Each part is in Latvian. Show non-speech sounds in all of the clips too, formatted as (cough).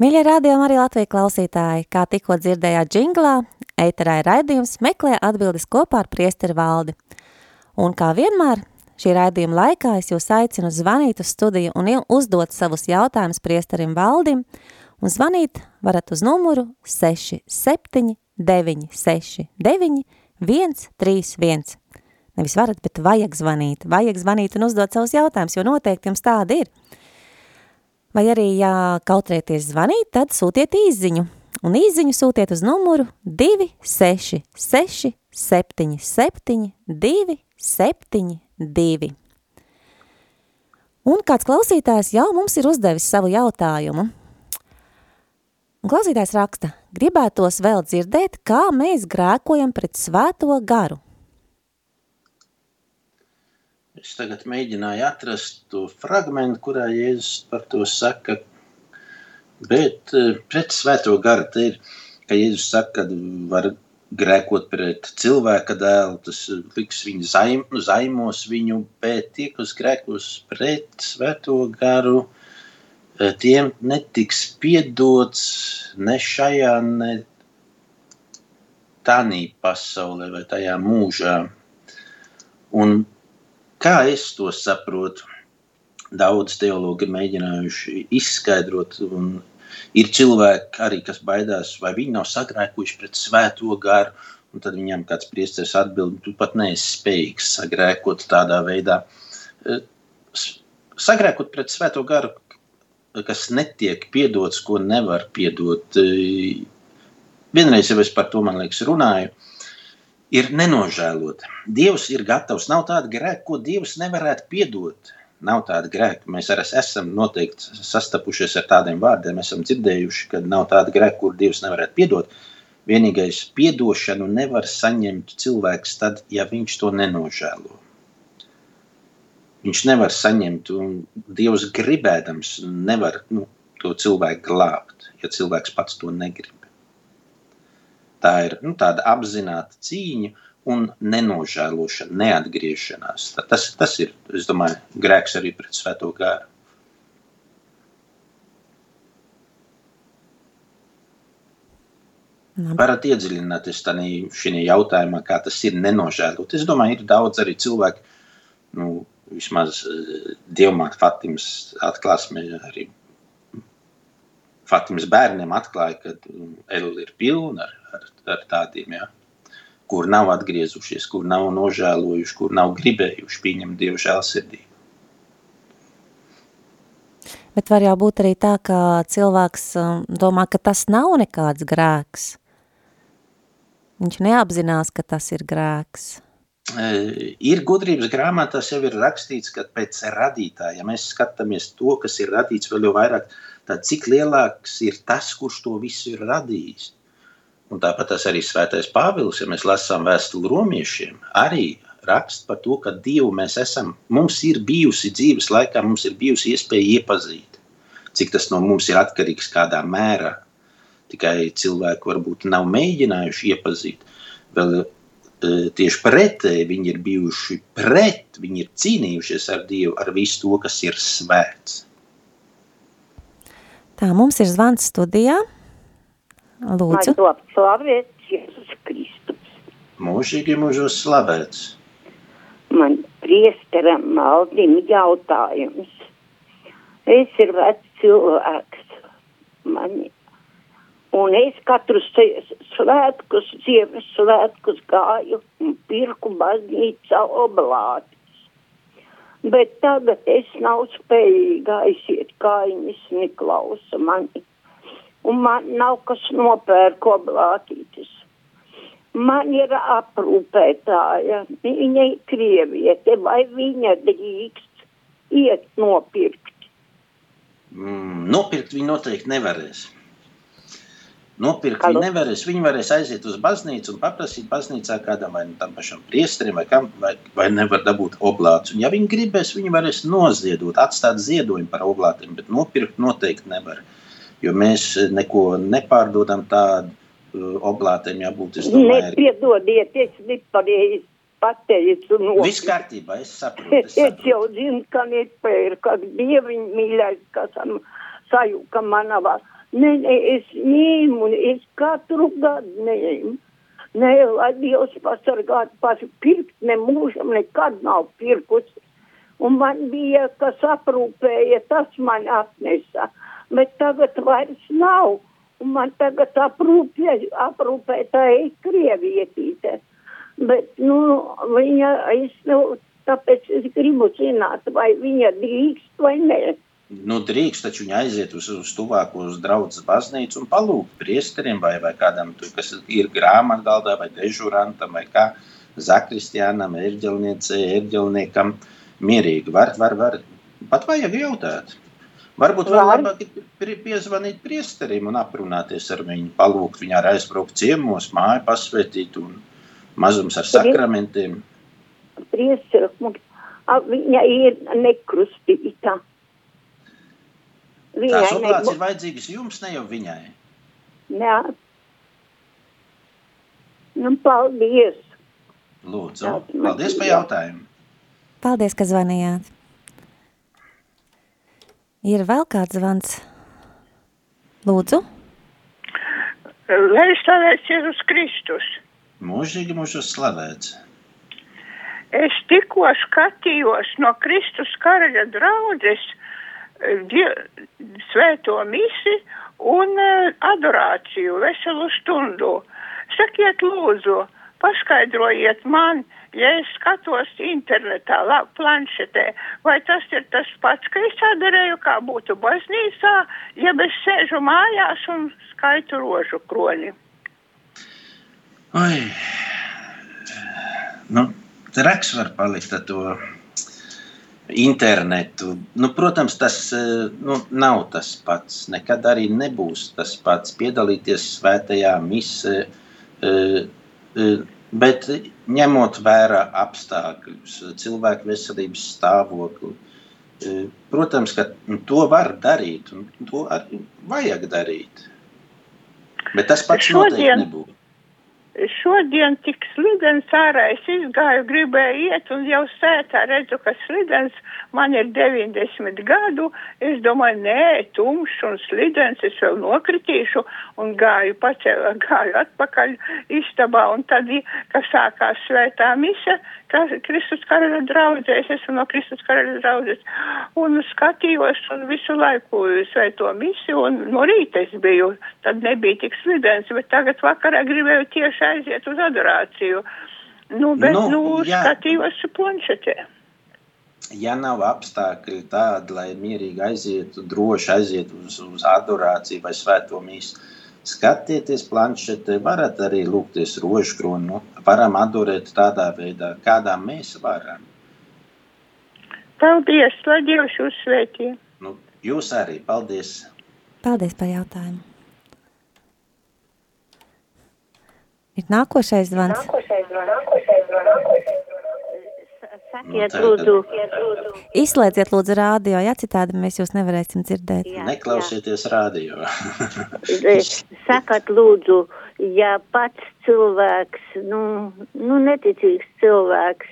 Mīļie rādījumi arī Latviju klausītāji, kā tikko dzirdējāt džinglā, ēterā ir raidījums meklē atbildes kopā ar priesteri valdi. Un kā vienmēr, šī raidījuma laikā es jūs aicinu zvanīt uz studiju un uzdot savus jautājumus priesterim valdim, un zvanīt varat uz numuru 67 969 131. Nevis varat, bet vajag zvanīt. Vajag zvanīt un uzdot savus jautājumus, jo noteikti jums tādi ir. Vai arī, ja kautrēties zvanīt, tad sūtiet īziņu. Un īziņu sūtiet uz numuru 266 77 272. Un kāds klausītājs jau mums ir uzdevis savu jautājumu. Un klausītājs raksta, gribētos vēl dzirdēt, kā mēs grēkojam pret svēto garu. Es tagad mēģināju atrast to fragment, kurā Jēzus par to saka, bet eh, pret svēto garu te ir, ka Jēzus saka, ka var grēkot pret cilvēka dēlu, tas liks viņu zaim, zaimos viņu, bet tie, kas grēkos pret svēto garu, eh, tiem netiks piedots ne šajā, ne tādā pasaulē vai tajā mūžā. Un Kā es to saprotu? Daudz teologi ir mēģinājuši izskaidrot, un ir cilvēki arī, kas baidās, vai viņi nav sagrēkuši pret svēto garu, un tad viņam kāds priesteris atbild, tu pat neesi spējīgs sagrēkot tādā veidā. Eh, sagrēkot pret svēto garu, kas netiek piedots, ko nevar piedot. Eh, vienreiz jau es par to, man liekas, runāju, ir nenožēlota. Dievs ir gatavs. Nav tāda grēka, ko Dievs nevarētu piedot. Nav tāda grēka. Mēs arī esam noteikti sastapušies ar tādiem vārdiem. Esam dzirdējuši, ka nav tāda grēka, kur Dievs nevarētu piedot. Vienīgais piedošanu nevar saņemt cilvēks tad, ja viņš to nenožēlo. Viņš nevar saņemt, un Dievs gribēdams nevar nu, to cilvēku glābt, ja cilvēks pats to negrib. Tā ir nu, tāda apzināta cīņa un nenožēlošana, neatgriešanās. Tas, tas ir, es domāju, grēks arī pret svēto gāru. Varat iedziļināties šajā jautājumā, kā tas ir nenožēlot. Es domāju, ir daudz arī cilvēku, nu, vismaz eh, Dievmāte Fatimas atklāsmē arī Fatimas bērniem atklāja, ka um, Elīna ir pilna ar, ar, ar tādiem, ja, kur nav atgriezušies, kur nav nožēlojuši, kur nav gribējuši pieņemt dievu žēlsirdību. Bet var jau būt arī tā, ka cilvēks um, domā, ka tas nav nekāds grēks. Viņš neapzinās, ka tas ir grēks. E, ir gudrības grāmatās jau ir rakstīts, ka pēc radītāja, ja mēs skatāmies to, kas ir radīts vēl jau vairāk, tad cik lielāks ir tas, kurš to visu ir radījis. Un tāpat tas arī svētais Pāvils, ja mēs lasām vēstuli romiešiem, arī raksta par to, ka Dievu mēs esam, mums ir bijusi dzīves laikā, mums ir bijusi iespēja iepazīt. Cik tas no mums ir atkarīgs kādā mērā. Tikai cilvēki varbūt nav mēģinājuši iepazīt. Vēl e, tieši pretēji viņi ir bijuši pret, viņi ir cīnījušies ar Dievu, ar visu to, kas ir svēts. Tā, mums ir zvans studijā. Lūdzu. Man top slavēts Jēzus Kristus. Mūžīgi mūžos slavēts. Man priesteram maldim jautājums. Es ir vecs cilvēks. Man, un es katru svētkus, ziemas svētkus gāju un pirku baznīcā oblāti bet tagad es nav spējīga aiziet kainis Niklausa mani. Un man nav kas nopērk oblātītis. Man ir aprūpētāja, viņa ir krieviete, vai viņa drīkst iet nopirkt? Mm, nopirkt viņa noteikti nevarēs. Nopirkt viņi nevarēs. Viņi varēs aiziet uz baznīcu un paprasīt baznīcā kādam vai nu tam pašam priesterim, vai, kam, vai, vai nevar dabūt oblātus. Un, ja viņi gribēs, viņi varēs noziedot, atstāt ziedojumu par oblātiem, bet nopirkt noteikti nevar. Jo mēs neko nepārdodam tādu uh, oblātiem jābūt. Nepiedodiet, es nepareizi pateicu. No... Viss kārtībā, es saprotu. Es, (laughs) saprotu. es jau zinu, ka nepērka, dieviņ mīļais, kas sajūka manavā. Nē, nē, es ņēmu, es katru gadu ņēmu. Nē, lai Dievs pasargātu pašu pirkt, ne mūžam nekad nav pirkusi. Un man bija, kas aprūpēja, tas man atnesa. Bet tagad vairs nav. Un man tagad aprūpē, aprūpē tā ir krievietīte. Bet, nu, viņa, es, nu, tāpēc es gribu zināt, vai viņa drīkst vai nē nu, drīkst taču viņa aiziet uz, uz tuvāko uz draudzes baznīcu un palūgt priesteriem vai, vai kādam, kas ir grāmatgaldā vai dežurantam vai kā zakristiānam, erģelniecei, erģelniekam mierīgi. Var, var, var. Pat vajag jautāt. Varbūt var labāk piezvanīt priesterim un aprunāties ar viņu, palūgt viņā ar aizbraukt ciemos, māju pasvētīt un mazums ar sakramentiem. Priesteris, viņa ir nekrustīta. Viņai Tās operācijas ne... ir vajadzīgas jums, ne jau viņai. Jā. Nu, paldies. Lūdzu, paldies par jautājumu. Paldies, ka zvanījāt. Ir vēl kāds zvans? Lūdzu. Lai slavēts Jēzus Kristus. Mūžīgi mūžus slavēts. Es tikko skatījos no Kristus karaļa draudzes svēto misi un e, adorāciju veselu stundu. Sakiet, lūdzu, paskaidrojiet man, ja es skatos internetā, la, planšetē, vai tas ir tas pats, ka es adarēju, kā būtu baznīcā, ja es sēžu mājās un skaitu rožu kroņi. Oi, nu, traks var palikt ar to internetu. Nu, protams, tas eh, nu, nav tas pats. Nekad arī nebūs tas pats. Piedalīties svētajā misē, eh, eh, bet ņemot vērā apstākļus, cilvēku veselības stāvokli. Protams, ka to var darīt un to arī vajag darīt. Bet tas pats Šodien... noteikti nebūs šodien tik slidens ārā, es izgāju, gribēju iet un jau sētā redzu, ka slidens man ir 90 gadu, es domāju, nē, tumšs un slidens, es vēl nokritīšu un gāju pacēlā, gāju atpakaļ istabā. Un tad, kad sākās svētā mise, Kristus karaļa draudzē, es esmu no Kristus karaļa draudzes un skatījos un visu laiku svēto misi un no rīta es biju, tad nebija tik slidens, bet tagad vakarā gribēju tieši aiziet uz adorāciju. Nu, bet, nu, nu jā. skatījos planšetē. Ja nav apstākļi tādi, lai mierīgi aizietu, droši aizietu uz, uz adorāciju vai svēto mīsu, skatieties planšetē, varat arī lūgties rožkroni, nu, varam adorēt tādā veidā, kādā mēs varam. Paldies, lai Dievs jūs svētī. Nu, jūs arī, paldies. Paldies par jautājumu. Ir nākošais zvans. Nākošais zvans. Nākošais zvans. Sakiet, lūdzu. Izslēdziet, lūdzu, rādio, ja citādi mēs jūs nevarēsim dzirdēt. Jā, Neklausieties jā. rādio. Sakat, lūdzu, ja pats cilvēks, nu, nu neticīgs cilvēks,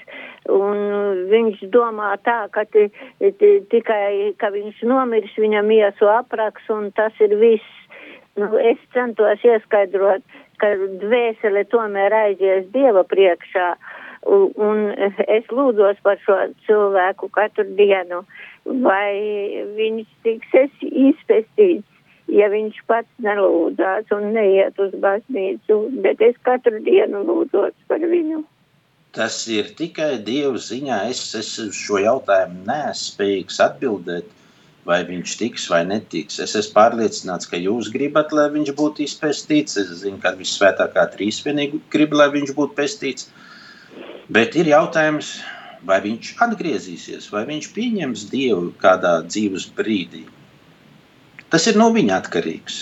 un viņš domā tā, ka tikai, ka viņš nomirs, viņam iesu apraks, un tas ir viss. Nu, es centos ieskaidrot, ka dvēsele tomēr aizies Dieva priekšā. Un, un es lūdzos par šo cilvēku katru dienu, vai viņš tiks izpestīts, ja viņš pats nelūdzās un neiet uz baznīcu, bet es katru dienu lūdzos par viņu. Tas ir tikai Dieva ziņā. Es, es šo jautājumu nespējīgs atbildēt vai viņš tiks vai netiks. Es esmu pārliecināts, ka jūs gribat, lai viņš būtu izpētīts. Es zinu, ka visvētākā trīsvienība grib, lai viņš būtu pestīts. Bet ir jautājums, vai viņš atgriezīsies, vai viņš pieņems Dievu kādā dzīves brīdī. Tas ir no viņa atkarīgs.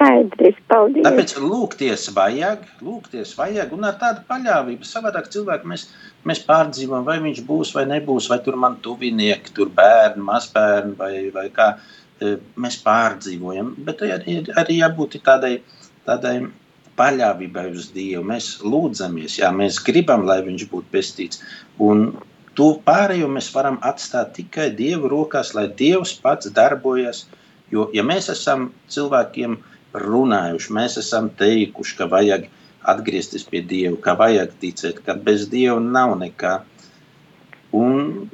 skaidrs, paldies. Tāpēc lūgties vajag, lūgties vajag, un ar tādu paļāvību savādāk cilvēku mēs, mēs pārdzīvojam, vai viņš būs vai nebūs, vai tur man tuvinieki, tur bērni, mazbērni vai, vai kā. E, mēs pārdzīvojam, bet arī, arī jābūt tādai, tādai paļāvībai uz Dievu. Mēs lūdzamies, jā, mēs gribam, lai viņš būtu pestīts. Un to pārējo mēs varam atstāt tikai Dieva rokās, lai Dievs pats darbojas. Jo, ja mēs esam cilvēkiem, runājuši, mēs esam teikuši, ka vajag atgriezties pie Dieva, ka vajag ticēt, ka bez Dieva nav nekā. Un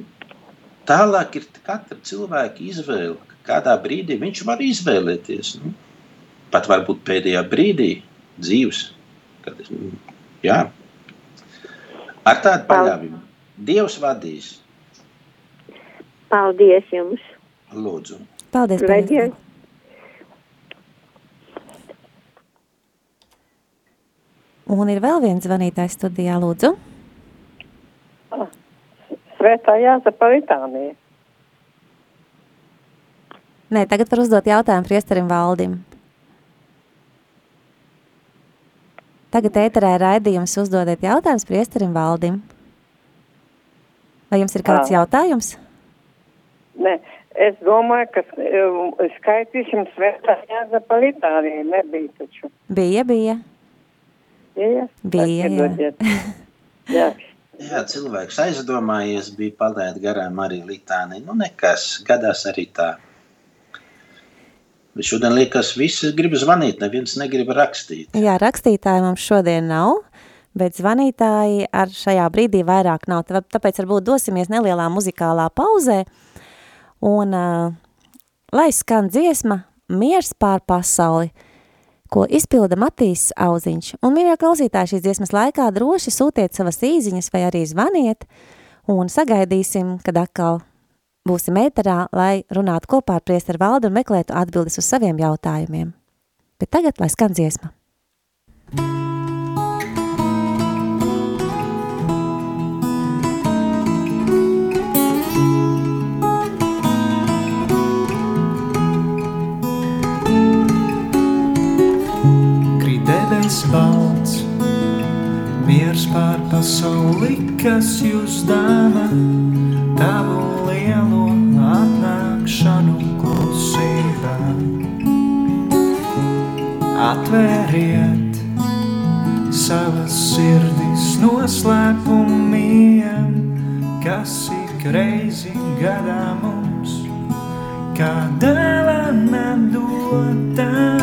tālāk ir katra cilvēka izvēle. Kādā brīdī viņš var izvēlēties. Nu, pat varbūt pēdējā brīdī dzīves. Kad, jā, ar tādu paļāvību. Dievs vadīs. Paldies jums! Lūdzu! Paldies! paldies. Un ir vēl viens zvanītājs studijā, lūdzu. Svētā Jāzepa Litānija. Nē, tagad var uzdot jautājumu priesterim Valdim. Tagad ēterē raidījums uzdodiet jautājumus priesterim Valdim. Vai jums ir kāds Jā. jautājums? Nē, es domāju, ka um, skaitīsim Svētā Jāzepa Litānija nebija taču. Bija, bija. Bija, bija jā. (laughs) jā. jā, cilvēks aizdomājies, bija palaid garām arī litāni. Nu, nekas, gadās arī tā. Bet šodien liekas, visi grib zvanīt, neviens negrib rakstīt. Jā, rakstītāji mums šodien nav, bet zvanītāji ar šajā brīdī vairāk nav. Tāpēc varbūt dosimies nelielā muzikālā pauzē un uh, lai skan dziesma Miers pār pasauli – ko izpilda Matīs Auziņš. Un, mīļā klausītāji, šīs dziesmas laikā droši sūtiet savas īziņas vai arī zvaniet un sagaidīsim, kad atkal būsim ēterā, lai runātu kopā ar priesteru valdu un meklētu atbildes uz saviem jautājumiem. Bet tagad, lai skan dziesma. debesis balts, miers pār pasauli, kas jūs dāvā, tavu lielo atnākšanu klusībā. Atvēriet savas sirdis noslēpumiem, kas ik reizi gadā mums, kā dāvana dotā.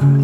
time.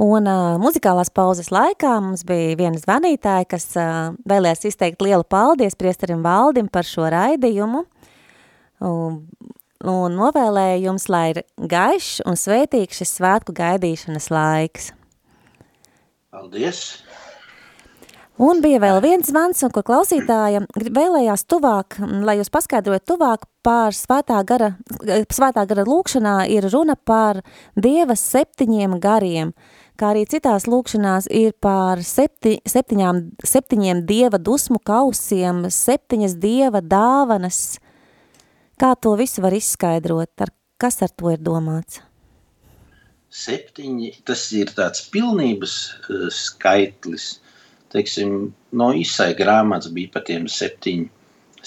Un uh, muzikālās pauzes laikā mums bija viena zvanītāja, kas uh, vēlējās izteikt lielu paldies priesterim Valdim par šo raidījumu. Un, un novēlēja jums, lai ir gaišs un svētīgs šis svētku gaidīšanas laiks. Paldies! Un bija vēl viens zvans, ko klausītāja vēlējās tuvāk, lai jūs paskaidrojat tuvāk pār svētā gara, svētā gara lūkšanā ir runa par Dieva septiņiem gariem, kā arī citās lūkšanās ir par septi, septiņām, septiņiem Dieva dusmu kausiem, septiņas Dieva dāvanas. Kā to visu var izskaidrot? Ar, kas ar to ir domāts? Septiņi, tas ir tāds pilnības uh, skaitlis. Teiksim, no izsai grāmatas bija par tiem septiņ,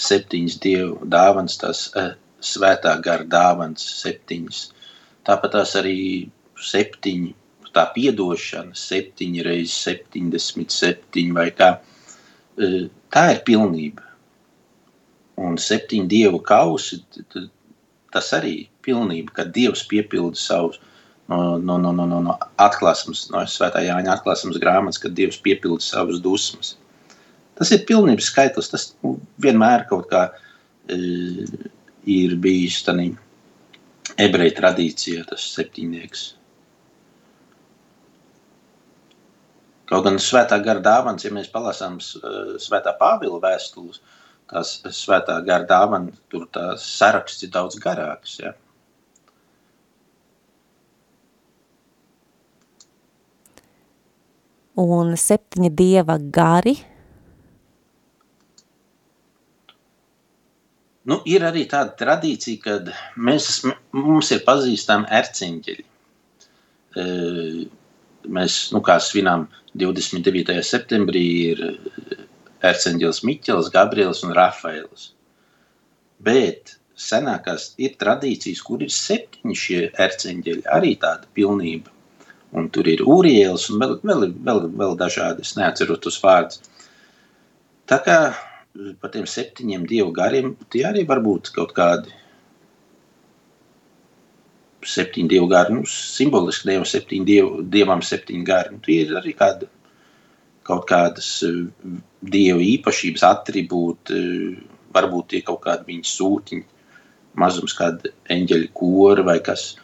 septiņas dievu dāvans, tās uh, svētā gara dāvans septiņas. Tāpat tās arī septiņi, tā piedošana, septiņi reizes septiņdesmit septiņi vai kā. Uh, tā ir pilnība. Un septiņu dievu kausi, tas arī ir pilnība, kad Dievs piepilda savus no, no, no, no, no atklāsmes, no Svētā Jāņa atklāsmes grāmatas, kad Dievs piepilda savas dusmas. Tas ir pilnības skaitlis, tas nu, vienmēr kaut kā e, ir bijis tādā ebreju tradīcijā, tas septiņnieks. Kaut gan svētā gara dāvans, ja mēs palasām uh, svētā Pāvila vēstules, tās svētā gara dāvana, tur tās saraksts ir daudz garāks. Ja? Un septiņi Dieva gari, Nu, ir arī tāda tradīcija, ka mēs, mums ir pazīstami erciņģeļi. E, Mēs, nu, kā svinām 29. septembrī, ir erciņģelis Miķels, Gabriels un Rafaels. Bet senākās ir tradīcijas, kur ir septiņi šie erciņģeļi, arī tāda pilnība. Un tur ir Uriels un vēl, vēl, vēl, vēl dažādi, es neatceros tos vārdus. Tā kā par tiem septiņiem dievu gariem, tie arī var būt kaut kādi septiņi dievu gari, nu, simboliski dievam septiņi dievu, dievam septiņi gari. Nu, tie ir arī kādi, kaut kādas eh, dievu īpašības, attribūti, eh, varbūt tie kaut kādi viņa sūtiņi, mazums kāda eņģeļa kora vai kas.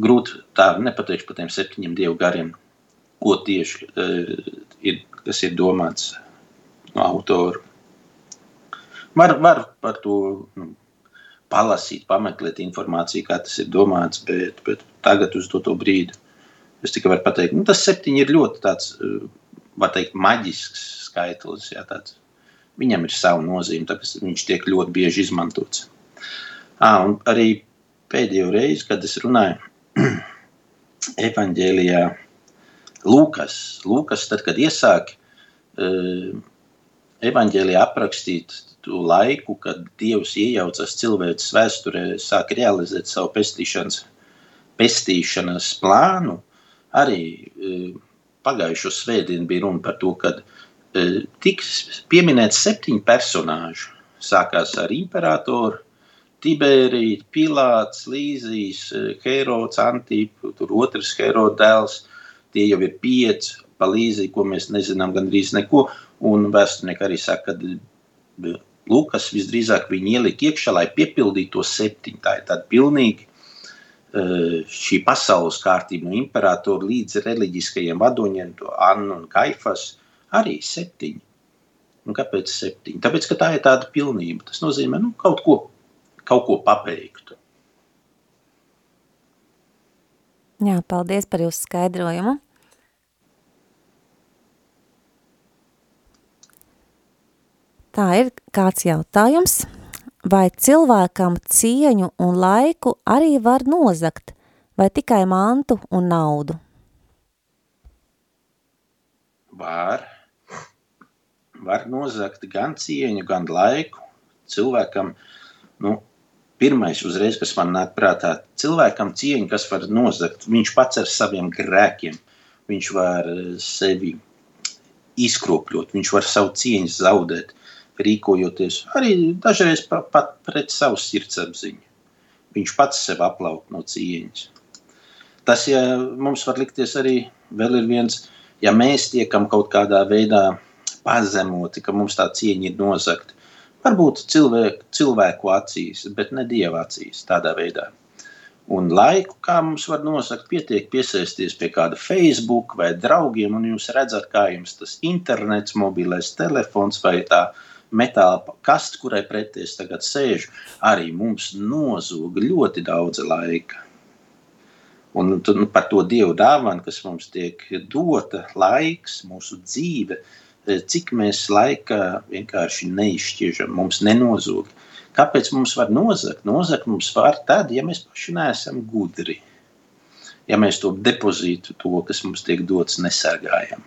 Grūti tā nepateikšu par tiem septiņiem dievu gariem, ko tieši uh, ir, kas ir domāts no autora. Var, var par to nu, palasīt, pameklēt informāciju, kā tas ir domāts, bet, bet tagad uz to, to brīdi es tikai varu pateikt, nu, tas septiņi ir ļoti tāds, eh, var teikt, maģisks skaitlis. Jā, tāds. Viņam ir sava nozīme, tāpēc viņš tiek ļoti bieži izmantots. À, un arī pēdējo reizi, kad es runāju (clears throat) evaņģēlijā, Lūkas, Lūkas tad, kad iesāk uh, evaņģēlijā aprakstīt to laiku, kad Dievs iejaucas cilvēces vēsturē, sāk realizēt savu pestīšanas, pestīšanas plānu, arī e, pagājušo svētdienu bija runa par to, ka e, tiks pieminēts septiņi personāži. Sākās ar imperatoru, Tibēriju, Pilāts, Līzijas, Herods, Antīpu, tur otrs Herods dēls. Tie jau ir pieci pa Līziju, ko mēs nezinām gandrīz neko. Un vēsturnieki arī saka, ka Lukas visdrīzāk viņu ielika iekšā, lai piepildītu to septiņu. Tā ir tāda pilnīgi šī pasaules kārtība no imperatora līdz reliģiskajiem vadoņiem, to Annu un Kaifas, arī septiņi. Un kāpēc septiņi? Tāpēc, ka tā ir tāda pilnība. Tas nozīmē nu, kaut ko kaut ko pabeigtu. Jā, paldies par jūsu skaidrojumu. Tā ir kāds jautājums, vai cilvēkam cieņu un laiku arī var nozakt, vai tikai mantu un naudu? Var. Var nozakt gan cieņu, gan laiku. Cilvēkam, nu, Pirmais, uzreiz, kas man nāk prātā, cilvēkam cieņa, kas var nozagt, viņš pats ar saviem grēkiem, viņš var sevi izkropļot, viņš var savu cieņu zaudēt, rīkojoties arī dažreiz pat pret savu sirdsapziņu. Viņš pats sev aplauk no cieņas. Tas, ja mums var likties arī vēl ir viens, ja mēs tiekam kaut kādā veidā pazemoti, ka mums tā cieņa ir nozagta, Varbūt cilvēku, cilvēku acīs, bet ne dieva acīs tādā veidā. Un laiku, kā mums var nosakt, pietiek piesaisties pie kāda Facebook vai draugiem, un jūs redzat, kā jums tas internets, mobilais telefons vai tā metāla kasts, kurai pretī es tagad sēžu, arī mums nozog ļoti daudz laika. Un nu, par to dievu dāvanu, kas mums tiek dota, laiks, mūsu dzīve, Eh, cik mēs laika vienkārši neizšķiežam, mums nenozog. Kāpēc mums var nozagt? Nozagt mums var tad, ja mēs paši neesam gudri. Ja mēs to depozītu, to, kas mums tiek dots, nesargājam.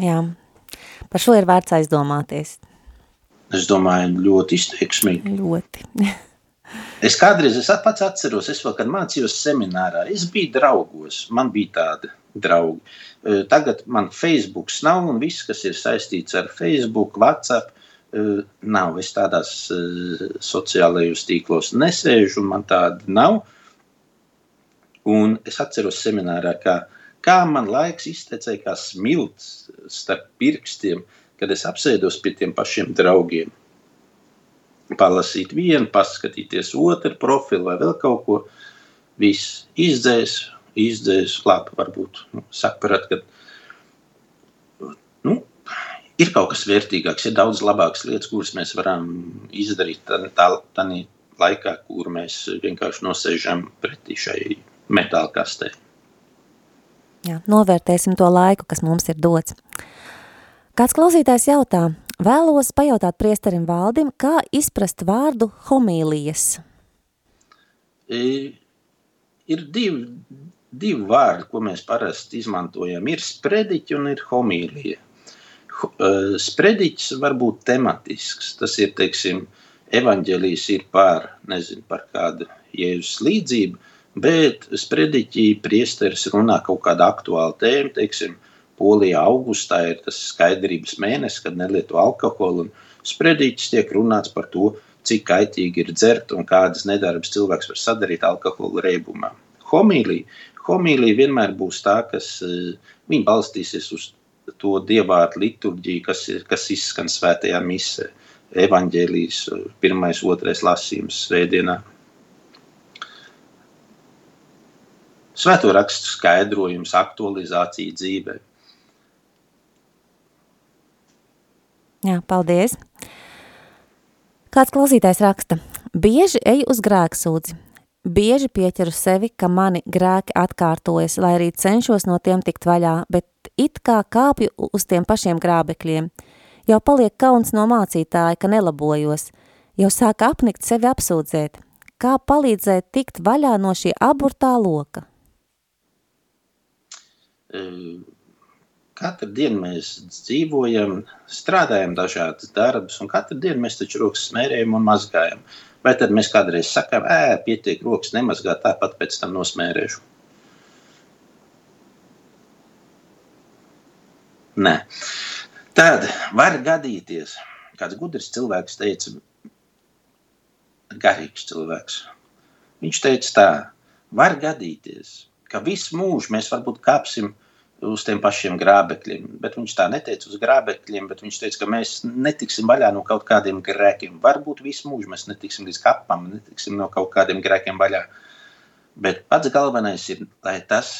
Jā, par šo ir vērts aizdomāties. Es domāju, ļoti izteiksmīgi. Ļoti. (laughs) es kādreiz es pats atceros, es vēl, kad mācījos seminārā, es biju draugos, man bija tāda draugi. Tagad man Facebook nav, un viss, kas ir saistīts ar Facebook, WhatsApp, nav. Es tādās sociālajos tīklos nesēžu, man tāda nav. Un es atceros seminārā, kā, kā man laiks iztecēja kā smilts starp pirkstiem, kad es apsēdos pie tiem pašiem draugiem. Palasīt vienu, paskatīties otru profilu vai vēl kaut ko. Viss izdzēs, izdzēs, labi, varbūt nu, saprat, ka nu, ir kaut kas vērtīgāks, ir daudz labākas lietas, kuras mēs varam izdarīt tādā laikā, kur mēs vienkārši nosēžam pretī šai metāla kastē. Jā, novērtēsim to laiku, kas mums ir dots. Kāds klausītājs jautā, vēlos pajautāt priesterim Valdim, kā izprast vārdu homīlijas? E, ir divi, divi vārdi, ko mēs parasti izmantojam. Ir sprediķi un ir homīlija. Eh, sprediķis var būt tematisks. Tas ir, teiksim, evaņģēlijs ir par, nezinu, par kādu jēzus līdzību, bet sprediķī priesteris runā kaut kādu aktuālu tēmu, teiksim, Polijā augustā ir tas skaidrības mēnesis, kad nelieto alkoholu, un sprediķis tiek runāts par to, cik kaitīgi ir dzert un kādas nedarbas cilvēks var sadarīt alkohola reibumā. Homīlija homīlija vienmēr būs tā, kas eh, viņa balstīsies uz to dievvvārdu liturģiju, kas, ir, kas izskan svētajā misē, evaņģēlijas pirmais, otrais lasījums svētdienā. Svēto rakstu skaidrojums, aktualizācija dzīvē. Jā, paldies. Kāds klausītājs raksta, bieži eju uz grēksūdzi, Bieži pieķeru sevi, ka mani grēki atkārtojas, lai arī cenšos no tiem tikt vaļā, bet it kā kāpju uz tiem pašiem grābekļiem. Jau paliek kauns no mācītāja, ka nelabojos, jau sāk apnikt sevi apsūdzēt. Kā palīdzēt tikt vaļā no šī aburtā loka? Katru dienu mēs dzīvojam, strādājam dažādas darbus, un katru dienu mēs taču rokas smērējam un mazgājam. Vai tad mēs kādreiz sakām, ē, pietiek rokas nemazgāt, tāpat pēc tam nosmērēšu? Nē. Tad var gadīties, kāds gudrs cilvēks teica, garīgs cilvēks. Viņš teica tā, var gadīties, ka visu mūžu mēs varbūt kāpsim uz tiem pašiem grābekļiem, bet viņš tā neteica uz grābekļiem, bet viņš teica, ka mēs netiksim vaļā no kaut kādiem grēkiem. Varbūt visu mūžu mēs netiksim līdz kapam, netiksim no kaut kādiem grēkiem vaļā. Bet pats galvenais ir, lai tas,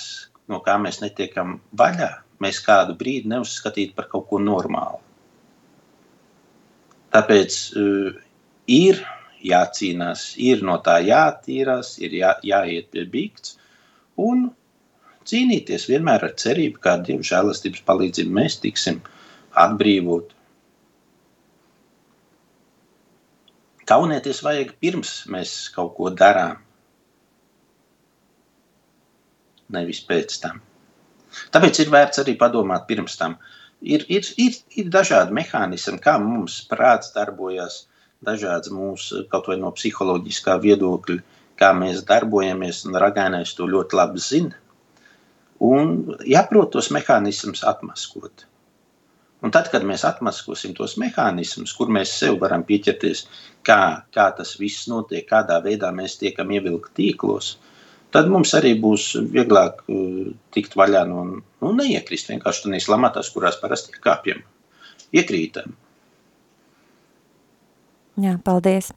no kā mēs netiekam vaļā, mēs kādu brīdi neuzskatītu par kaut ko normālu. Tāpēc uh, ir jācīnās, ir no tā jātīrās, ir jā, jāiet pie bīkts un cīnīties vienmēr ar cerību, ka Dieva žēlastības palīdzību mēs tiksim atbrīvot. Kaunēties vajag pirms mēs kaut ko darām, nevis pēc tam. Tāpēc ir vērts arī padomāt pirms tam. Ir, ir, ir, ir dažādi mehānismi, kā mums prāts darbojas, dažādas mūsu kaut vai no psiholoģiskā viedokļa, kā mēs darbojamies, un ragānais to ļoti labi zina. Un jāprot tos mehānismus atmaskot. Un tad, kad mēs atmaskosim tos mehānismus, kur mēs sev varam pieķerties, kā, kā tas viss notiek, kādā veidā mēs tiekam ievilkti tīklos, tad mums arī būs vieglāk uh, tikt vaļā no nu, neiekrist vienkārši tādās lamatās, kurās parasti kāpjam. Iekrītam. Jā, paldies.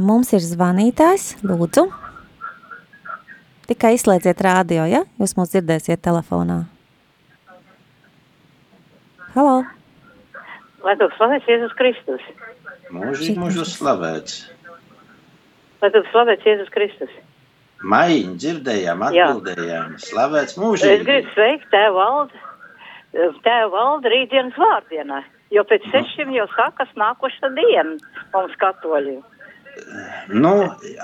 Mums ir zvanītājs, lūdzu. Tikai izslēdziet rādio, ja? Jūs mūs dzirdēsiet telefonā. Halo! Lai tu slavēts Jēzus Kristus. Mūžīgi mūžus slavēts. Lai tu slavēts Jēzus Kristus. Maiņu dzirdējām, Jā. atbildējām. Slavēts Es mūžīgi. gribu sveikt tēvu valdu, tēvu valdu rītdienas vārdienā, jo pēc sešiem jau sākas nākoša diena mums katoļiem. Nu,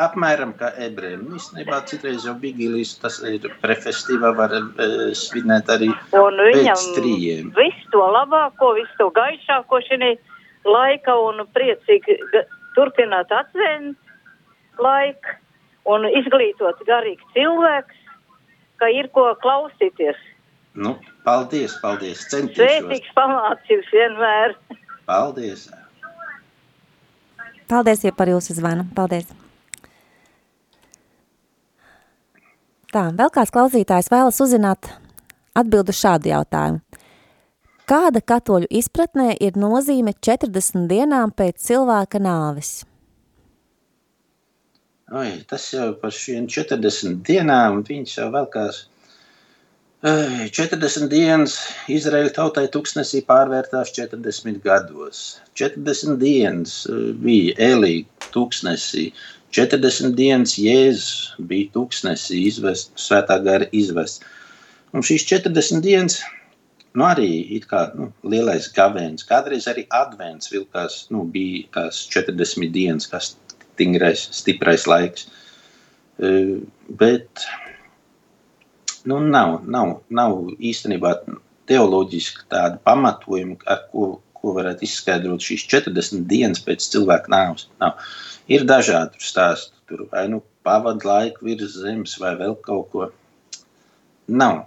apmēram kā ebrejiem. Nu, Īstenībā citreiz jau Bigīlijas tas ir prefestīvā var e, svinēt arī Un viņam pēc trījiem. visu to labāko, visu to gaišāko šī laika un priecīgi turpināt atvērt laiku un izglītot garīgi cilvēks, ka ir ko klausīties. Nu, paldies, paldies. Centīšos. Svētīgs pamācības vienmēr. Paldies. Paldies ja par jūsu zvanu. Paldies. Tā, vēl kāds klausītājs vēlas uzzināt atbildu šādu jautājumu. Kāda katoļu izpratnē ir nozīme 40 dienām pēc cilvēka nāves? Oi, tas jau par šiem 40 dienām, viņš jau velkās. Ai, 40 dienas Izraēla tautai tūkstnesī pārvērtās 40 gados. 40 dienas eh, bija Elī tūkstnesī. 40 dienas Jēzus bija tūkstnesī izvest, svētā gara izvest. Un šīs 40 dienas, nu arī it kā nu, lielais gavēns, kādreiz arī advents vilkās, nu bija tās 40 dienas, kas stingrais, stiprais laiks. Eh, Bet nu, nav, nav, nav īstenībā teoloģiski tāda pamatojuma, ar ko, ko varētu izskaidrot šīs 40 dienas pēc cilvēka nāves. Nav. Ir dažādi stāsti, tur vai nu pavadu laiku virs zemes, vai vēl kaut ko. Nav.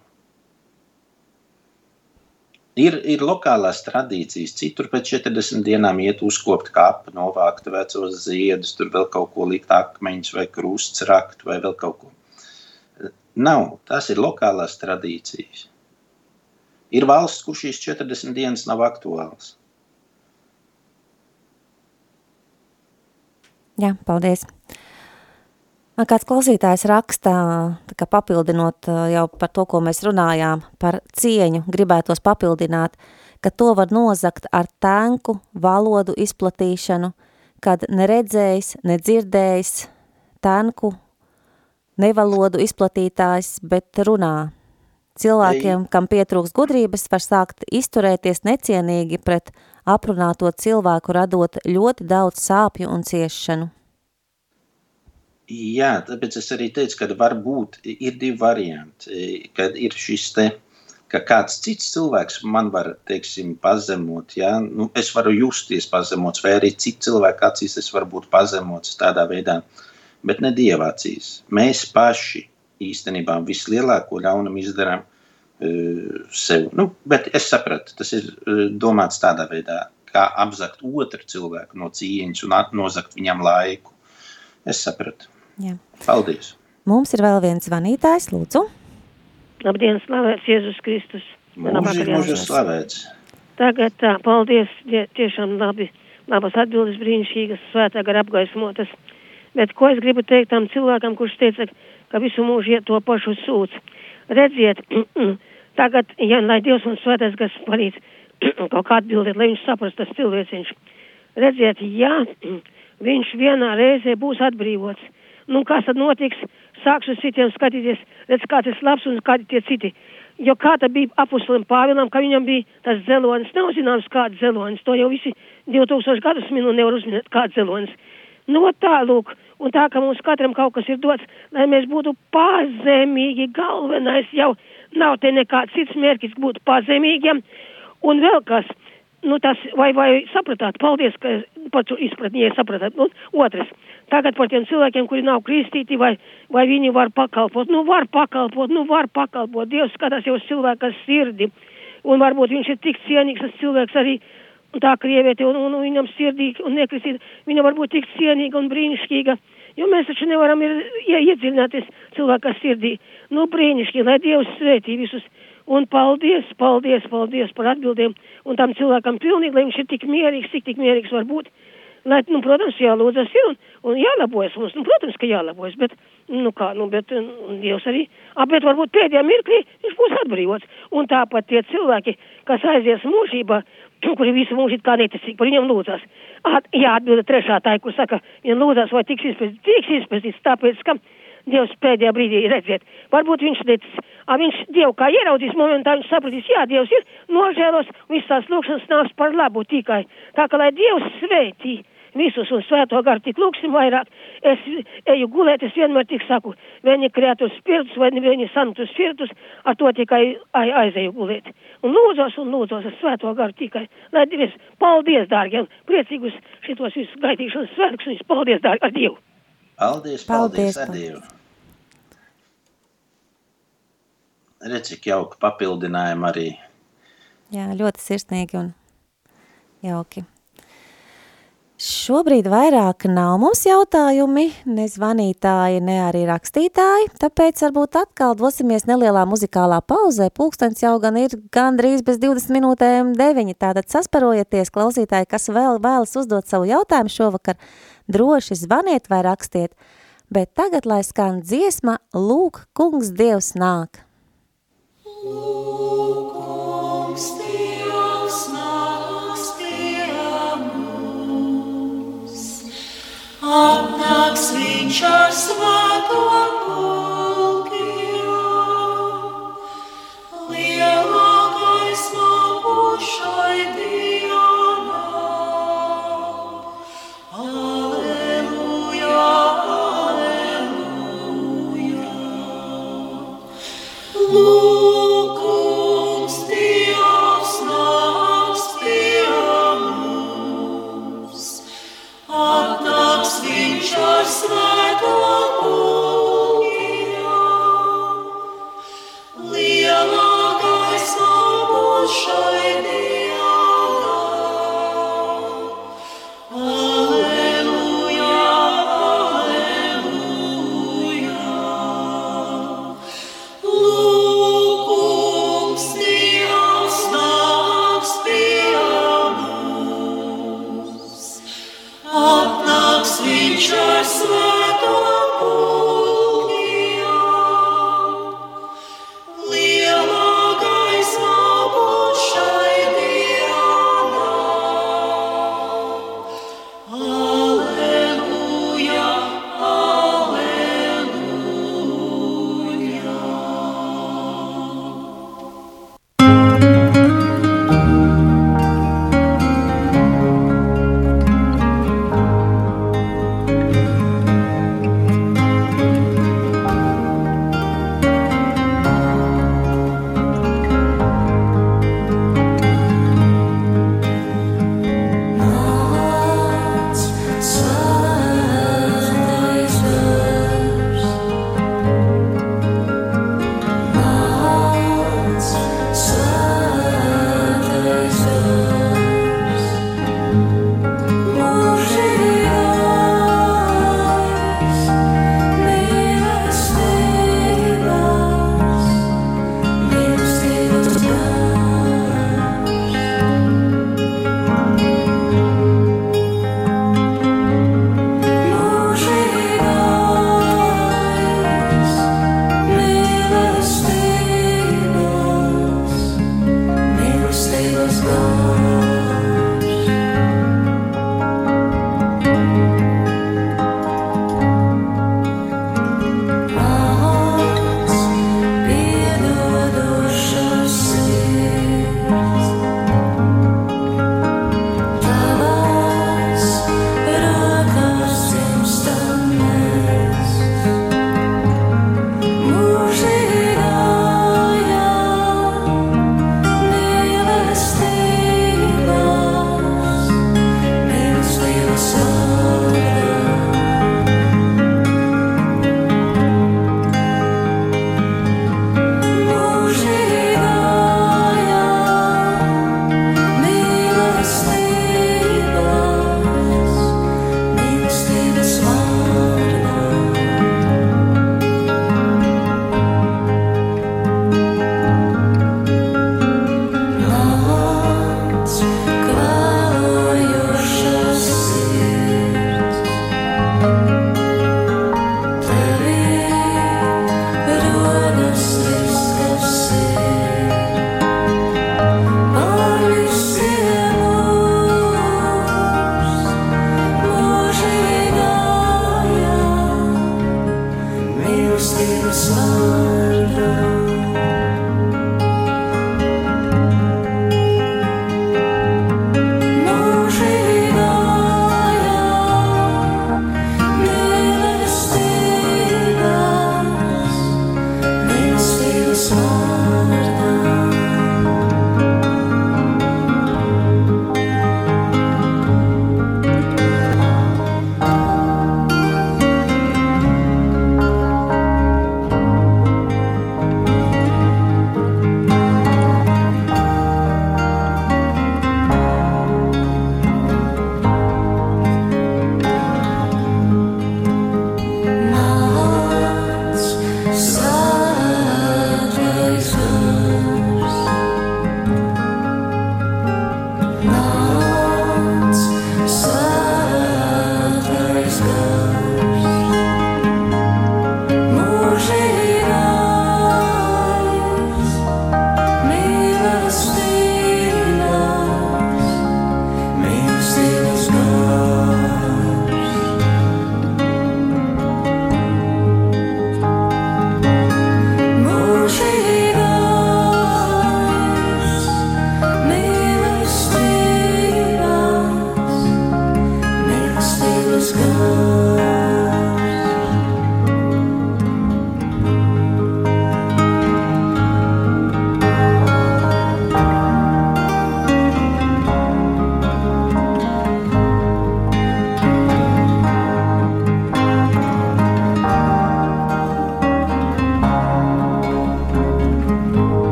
Ir, ir lokālās tradīcijas. Citur pēc 40 dienām iet uzkopt kapu, novākt vecos ziedus, tur vēl kaut ko likt akmeņus vai krusts rakt vai vēl kaut ko. Nav. Tas ir lokālās tradīcijas. Ir valsts, kur šīs 40 dienas nav aktuāls. Jā, paldies. Kāds klausītājs rakstā, tā kā papildinot jau par to, ko mēs runājām, par cieņu, gribētos papildināt, ka to var nozakt ar tēnku valodu izplatīšanu, kad neredzējis, nedzirdējis tēnku nevalodu izplatītājs, bet runā. Cilvēkiem, kam pietrūks gudrības, var sākt izturēties necienīgi pret aprunāto cilvēku, radot ļoti daudz sāpju un ciešanu. Jā, tāpēc es arī teicu, ka var būt, ir divi varianti. Kad ir šis te ka kāds cits cilvēks man var, teiksim, pazemot. Ja? Nu, es varu justies pazemots, vai arī citu cilvēku acīs es varu būt pazemots tādā veidā, bet ne Dieva acīs. Mēs paši īstenībā vislielāko ļaunumu izdarām uh, sev. Nu, bet es sapratu, tas ir uh, domāts tādā veidā, kā apzakt otru cilvēku no cieņas un nozagt viņam laiku. Es sapratu. Jā. Paldies! Mums ir vēl viens zvanītājs, lūdzu. Labdien, slavēts Jēzus Kristus. Mūžīgi mūžīgi slavēts. Tagad tā, paldies, tie, tiešām labi, labas atbildes brīnišķīgas, svētā gara apgaismotas. Bet ko es gribu teikt tam cilvēkam, kurš teica, ka visu mūžu iet to pašu sūdz? Redziet, (clears throat) tagad, ja lai Dievs un svētais gars palīdz (clears throat) kaut kā atbildēt, lai viņš saprast tas cilvēciņš. Redziet, ja (clears throat) viņš vienā reizē būs atbrīvots, nu kas tad notiks? sākšu citiem skatīties, redz, kāds ir labs un kādi tie citi. Jo kā tā bija apustulim Pāvilam, ka viņam bija tas zelonis, nav zināms kāds zelonis, to jau visi 2000 gadus minu nevar uzminēt kāds zelonis. Nu, tā, lūk, un tā, ka mums katram kaut kas ir dots, lai mēs būtu pazemīgi, galvenais jau nav te nekāds cits mērķis būt pazemīgiem, un vēl kas, nu tas, vai, vai sapratāt, paldies, ka par to izpratni, ja sapratāt, nu, otrs, tagad par tiem cilvēkiem, kuri nav kristīti, vai, vai viņi var pakalpot. Nu, var pakalpot, nu, var pakalpot. Dievs skatās jau uz cilvēka sirdi. Un varbūt viņš ir tik cienīgs, tas cilvēks arī tā krieviete, un, un, un viņam sirdī un nekristīta. Viņa var būt tik cienīga un brīnišķīga. Jo mēs taču nevaram ir, ja, iedziļināties cilvēka sirdī. Nu, brīnišķīgi, lai Dievs svētī visus. Un paldies, paldies, paldies par atbildēm. Un tam cilvēkam pilnīgi, lai viņš ir tik mierīgs, cik tik mierīgs var būt. Lai, nu, protams, jālūdzas ir un, un jālabojas mums, nu, protams, ka jālabojas, bet, nu, kā, nu, bet, un Dievs arī, a, bet varbūt pēdējā mirklī viņš būs atbrīvots. Un tāpat tie cilvēki, kas aizies mūžībā, kuri visu mūžu kā neticīgi par viņiem lūdzas. At, jā, atbilda trešā tā, kur saka, viņam lūdzas, vai tiks izpētīts, tiks izpētīts, tāpēc, ka Dievs pēdējā brīdī redziet. Varbūt viņš teicis, a viņš Dievu kā ieraudzīs momentā, viņš sapratīs, jā, Dievs ir nožēlos, visas tās lūkšanas nāks par labu tikai. Tā kā lai Dievs svētī visus un svēto garu tik lūksim vairāk. Es eju gulēt, es vienmēr tik saku, vieni kreatus spiritus vai vieni santus spiritus, ar to tikai aizēju gulēt. Un lūdzos un lūdzos ar svēto garu tikai. Lai Dievs, paldies, dārgie, priecīgus šitos visus gaitīšanas svētkus un paldies, dārgie, ar Dievu. Paldies, paldies, paldies ar Dievu. Redz, cik jauka papildinājuma arī. Jā, ļoti sirsnīgi un jauki. Šobrīd vairāk nav mums jautājumi, ne zvanītāji, ne arī rakstītāji, tāpēc varbūt atkal dosimies nelielā muzikālā pauzē. Pulkstens jau gan ir gandrīz bez 20 minūtēm deviņi, tātad sasparojieties, klausītāji, kas vēl vēlas uzdot savu jautājumu šovakar, droši zvaniet vai rakstiet. Bet tagad, lai skan dziesma, lūk, kungs Dievs nāk. Lūk, kungs Dievs nāk. Atnāks viņš ar svēto pulkiem. Lielākais no pušai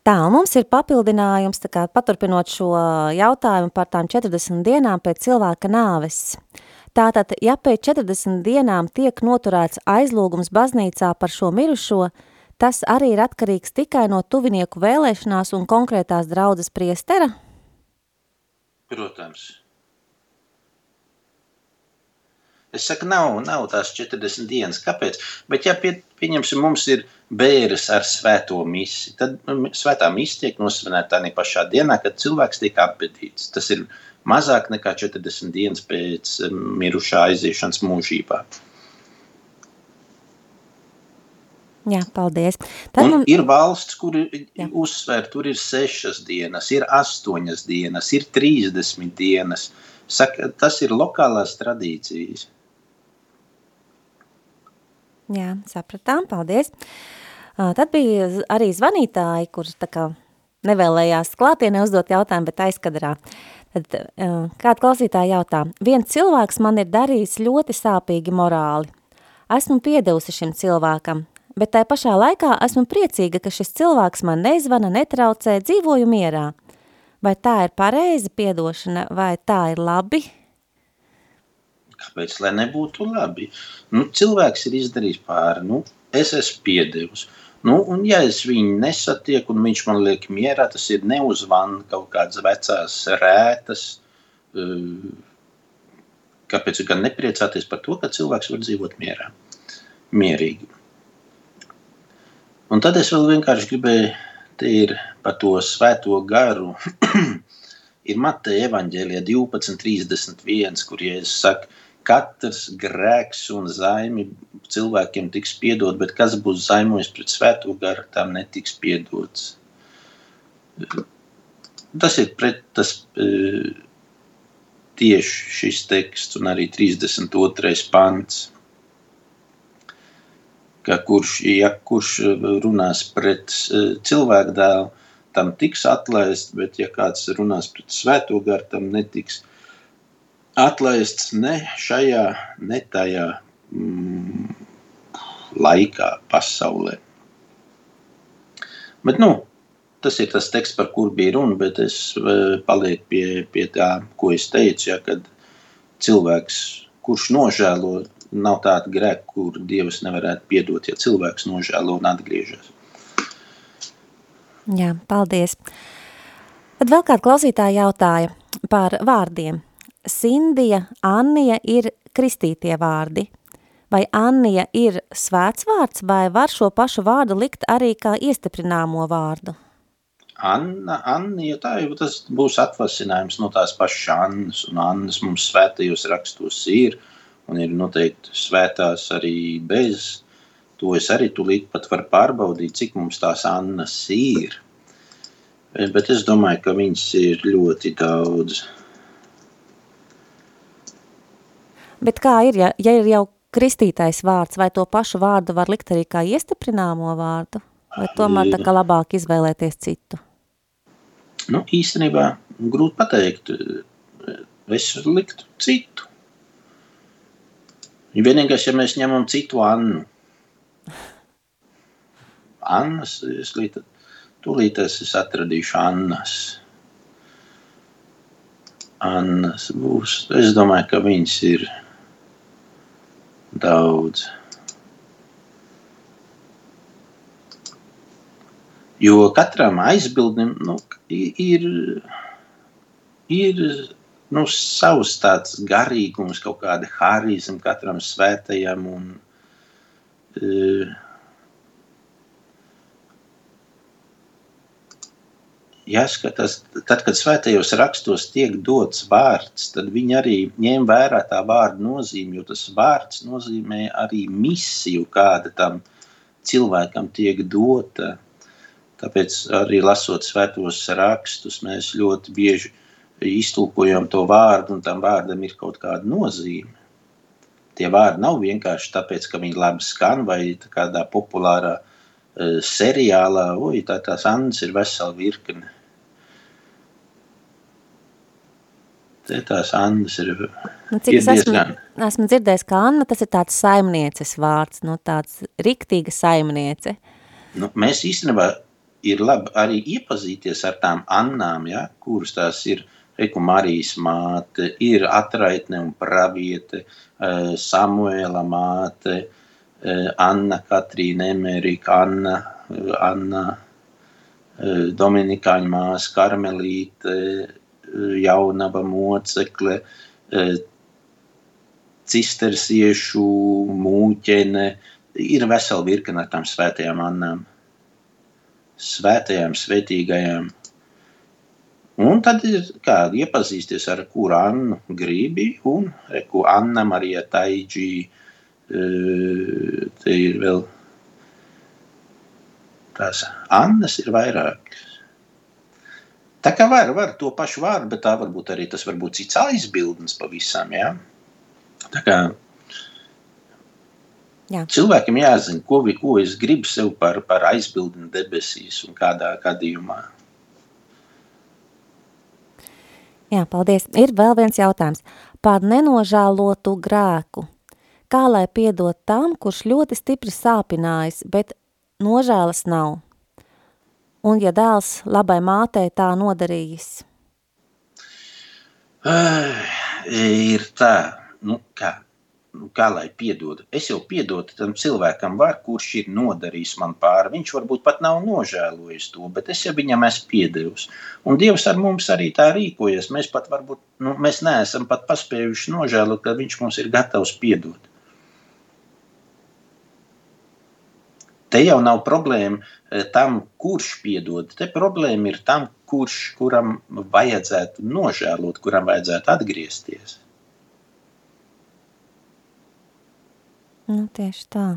Tā, un mums ir papildinājums, tā kā paturpinot šo jautājumu par tām 40 dienām pēc cilvēka nāves. Tātad, ja pēc 40 dienām tiek noturēts aizlūgums baznīcā par šo mirušo, tas arī ir atkarīgs tikai no tuvinieku vēlēšanās un konkrētās draudzes priestera? Protams. Es saku, nav, nav tās 40 dienas. Kāpēc? Bet, ja pie, pieņemsim, mums ir bēres ar svēto misi, tad nu, svētā misi tiek nosvinēta tā pašā dienā, kad cilvēks tiek apbedīts. Tas ir mazāk nekā 40 dienas pēc mirušā aiziešanas mūžībā. Jā, paldies. Tad man... Ir valsts, kur Jā. uzsver, tur ir sešas dienas, ir astoņas dienas, ir trīsdesmit dienas. Saka, tas ir lokālās tradīcijas. Jā, sapratām, paldies. Tad bija arī zvanītāji, kurš tā kā nevēlējās klātienē uzdot jautājumu, bet aizkadrā. Tad kāda klausītāja jautā, viens cilvēks man ir darījis ļoti sāpīgi morāli. Esmu piedevusi šim cilvēkam, bet tai pašā laikā esmu priecīga, ka šis cilvēks man nezvana, netraucē, dzīvoju mierā. Vai tā ir pareiza piedošana, vai tā ir labi? Kāpēc lai nebūtu labi? Nu, cilvēks ir izdarījis pāri, nu, es esmu piedevis. Nu, un, ja es viņu nesatieku, un viņš man liek mierā, tas ir neuzvana kaut kādas vecās rētas. Eh, kāpēc gan nepriecāties par to, ka cilvēks var dzīvot mierā, mierīgi? Un tad es vēl vienkārši gribēju, te ir par to svēto garu. (clears throat) ir Mateja evaņģēlija 12.31, kur Jēzus saka, katrs grēks un zaimi cilvēkiem tiks piedot, bet kas būs zaimojis pret svēto garu, tam netiks piedots. Tas ir pret tas e, tieši šis teksts un arī 32. pants. Ka kurš, ja kurš runās pret e, cilvēku dēlu, tam tiks atlaist, bet ja kāds runās pret svēto garu, tam netiks atlaists ne šajā, ne tajā mm, laikā, pasaulē. Bet, nu, tas ir tas teksts, par kur bija runa, bet es e, palieku pie, pie tā, ko es teicu, ja, kad cilvēks, kurš nožēlo, nav tāda grēka, kur Dievs nevarētu piedot, ja cilvēks nožēlo un atgriežas. Jā, paldies. Tad vēl kāda klausītāja jautāja par vārdiem. Sindija, Annija ir kristītie vārdi. Vai Annija ir svēts vārds, vai var šo pašu vārdu likt arī kā iestiprināmo vārdu? Anna, Annija, tā jau tas būs atvasinājums no tās pašas Annas, un Annas mums svētajos rakstos ir, un ir noteikti svētās arī bez. To es arī tūlīt pat varu pārbaudīt, cik mums tās Annas ir. Bet es domāju, ka viņas ir ļoti daudz. Bet kā ir, ja, ja ir jau kristītais vārds, vai to pašu vārdu var likt arī kā iestiprināmo vārdu? Vai tomēr tā kā labāk izvēlēties citu? Nu, īstenībā grūti pateikt. Es liktu citu. Vienīgais, ja mēs ņemam citu Annu. Annas, es līdz, tūlītēs es atradīšu Annas. Annas būs. Es domāju, ka viņas ir daudz. Jo katram aizbildnim nu, ir, ir nu, savs tāds garīgums, kaut kāda harizma katram svētajam. Un, uh, jāskatās, tad, kad svētajos rakstos tiek dots vārds, tad viņi arī ņem vērā tā vārda nozīmi, jo tas vārds nozīmē arī misiju, kāda tam cilvēkam tiek dota. Tāpēc arī lasot svētos rakstus, mēs ļoti bieži iztulkojam to vārdu, un tam vārdam ir kaut kāda nozīme. Tie vārdi nav vienkārši tāpēc, ka viņi labi skan vai kādā populārā uh, seriālā, oi, tā tās andas ir vesela virkne. Tās andas ir, Nu, cik ir es esmu, diezgan. esmu dzirdējis, ka Anna tas ir tāds saimnieces vārds, nu tāds riktīga saimniece. Nu, mēs īstenībā ir labi arī iepazīties ar tām Annām, ja, kuras tās ir. Reku Marijas māte, ir atraitne un praviete, eh, Samuela māte, eh, Anna Katrīna Emerika, Anna, eh, Anna Dominikāņu māsa, Karmelīte, jaunava mocekle, eh, cistersiešu mūķene, ir vesela virkne ar tām svētajām Annām svētajām, svētīgajām. Un tad ir kā iepazīsties ar kuru Annu gribi, un ko Anna Marija Taidžī, te ir vēl tās Annas ir vairāk. Tā kā var, var to pašu vārdu, bet tā varbūt arī tas var būt cits aizbildnis pavisam, jā. Tā kā Jā. cilvēkam jāzina, ko, vi- ko es gribu sev par, par aizbildni debesīs un kādā gadījumā. Jā, paldies. Ir vēl viens jautājums. Par nenožēlotu grēku. Kā lai piedot tam, kurš ļoti stipri sāpinājis, bet nožēlas nav? Un ja dēls labai mātei tā nodarījis? Ai, Ir tā, nu kā, nu kā lai piedodu. Es jau piedodu tam cilvēkam, var, kurš ir nodarījis man pāri. Viņš varbūt pat nav nožēlojis to, bet es jau viņam esmu piedevis. Un Dievs ar mums arī tā rīkojas. Mēs pat varbūt, nu, mēs neesam pat paspējuši nožēlot, ka viņš mums ir gatavs piedot. Te jau nav problēma eh, tam, kurš piedod. Te problēma ir tam, kurš, kuram vajadzētu nožēlot, kuram vajadzētu atgriezties. Nu, tieši tā.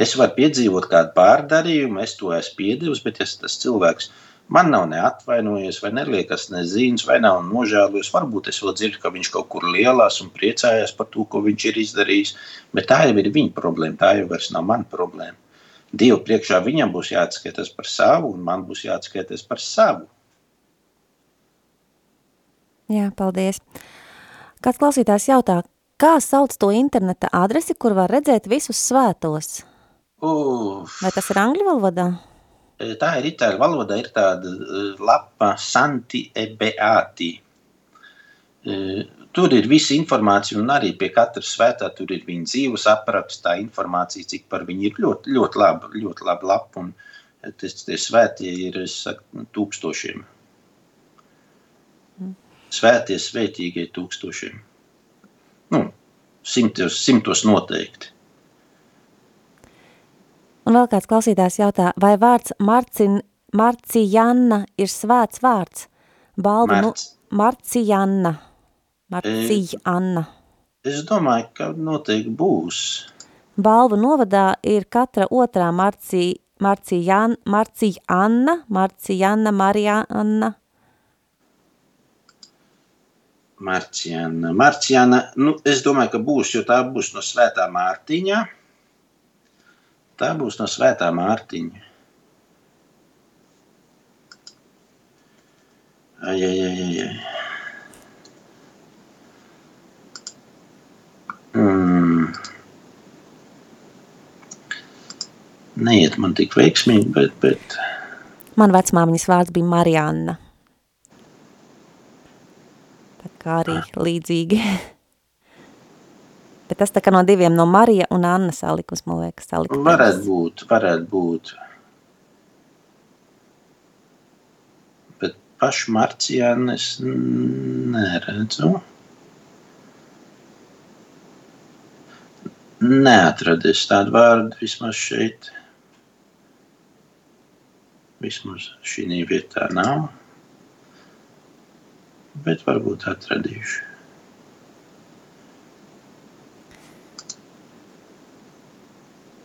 Es varu piedzīvot kādu pārdarījumu, es to esmu piedevis, bet ja tas cilvēks man nav neatvainojies, vai neliekas nezīmes, vai nav nožēlojis, varbūt es vēl dzirdu, ka viņš kaut kur lielās un priecājās par to, ko viņš ir izdarījis. Bet tā jau ir viņa problēma, tā jau vairs nav mana problēma. Dievu priekšā viņam būs jāatskaitas par savu, un man būs jāatskaitas par savu. Jā, paldies. Kāds klausītājs jautā, kā sauc to interneta adresi, kur var redzēt visus svētos? Uf, Vai tas ir angļu valodā? Tā ir itāļu valoda, ir tāda eh, lapa Santi e Beati. Eh, Tur ir visa informācija, un arī pie katra svētā tur ir viņa dzīves apraksts, tā informācija, cik par viņu ir ļoti, ļoti laba, ļoti laba lapa, un eh, tas, tie svētie ir, es saku, nu, tūkstošiem. Svētie, svētīgie tūkstošiem. Nu, simtos, simtos noteikti. Un vēl kāds klausītājs jautā, vai vārds Marcin, Marcijanna ir svēts vārds? Balvu nu, Marc. Marcijanna. Marcijanna. Es domāju, ka noteikti būs. Balvu novadā ir katra otrā Marci, Marcijan, Marcijanna, Marcijanna, Marijanna. Marciana. Marciana, nu, es domāju, ka būs, jo tā būs no Svētā Mārtiņa. Tā būs no Svētā Mārtiņa. Ai, ai, ai, ai, ai. Mm. Neiet man tik veiksmīgi, bet, bet Man vecmāmiņas vārds bija Marianna. Tā kā arī līdzīgi. Bet tas tā kā no diviem, no Marija un Anna salikums, man liekas, salikums. Varētu būt, varētu būt. Bet pašu Marcijānu es neredzu. Neatradies tādu vārdu vismaz šeit. Vismaz šī vietā nav. Bet varbūt atradīšu.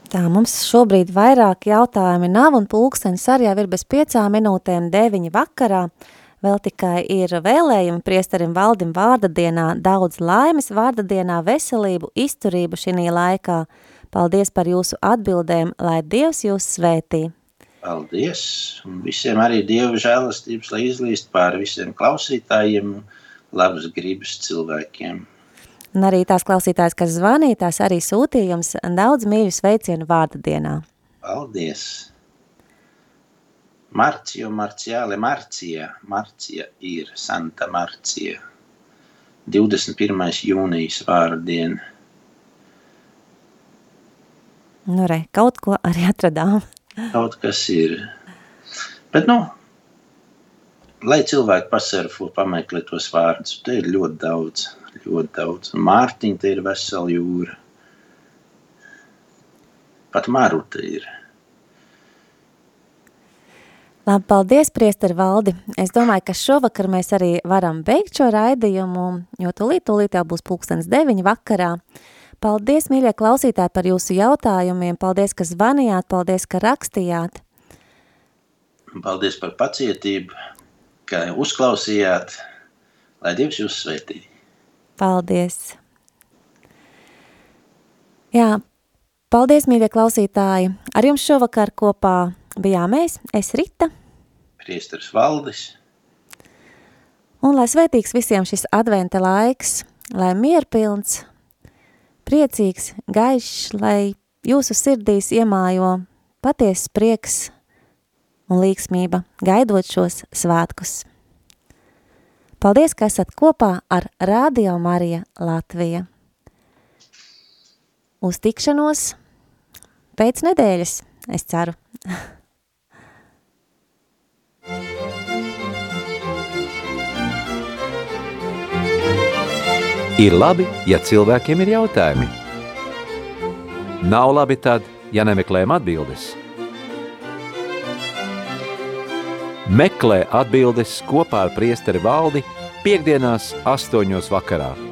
Tā mums šobrīd vairāk jautājumi nav, un pulkstenis arī jau ir bez piecām minūtēm deviņi vakarā. Vēl tikai ir vēlējumi priesterim valdim vārda dienā, daudz laimes vārda dienā, veselību, izturību šī laikā. Paldies par jūsu atbildēm, lai Dievs jūs svētī. Paldies, un visiem arī Dieva žēlastības, lai izlīst pāri visiem klausītājiem, labas gribas cilvēkiem. Un arī tās klausītājs, kas zvanīja, tās arī sūtīja jums daudz mīļu sveicienu vārda dienā. Paldies! Marcio Marciāle Marcija, Marcija ir Santa Marcija. 21. jūnijas vārdiena. Nu re, kaut ko arī atradām. kaut kas ir. Bet, nu, lai cilvēki pasurfo, pameklē tos vārdus, te ir ļoti daudz ļoti daudz. Mārtiņa te ir vesela jūra. Pat Maruta ir. Labi, paldies, priesteri Valdi. Es domāju, ka šovakar mēs arī varam beigt šo raidījumu, jo tūlīt, tūlīt jau būs pulkstens deviņi vakarā. Paldies, mīļie klausītāji, par jūsu jautājumiem. Paldies, ka zvanījāt, paldies, ka rakstījāt. Paldies par pacietību, ka uzklausījāt. Lai Dievs jūs svētī. Paldies! Jā, paldies, mīļie klausītāji! Ar jums šovakar kopā bijām mēs, es Rita. Priestars Valdis. Un lai svētīgs visiem šis adventa laiks, lai mierpilns, priecīgs, gaišs, lai jūsu sirdīs iemājo patiesas prieks un līksmība, gaidot šos svētkus. Paldies, ka esat kopā ar Radio Marija Latvija. Uz tikšanos pēc nedēļas, es ceru. (laughs) Ir labi, ja cilvēkiem ir jautājumi. Nav labi tad, ja nemeklējam atbildes. Meklē atbildes kopā ar priesteri valdi piekdienās astoņos vakarā.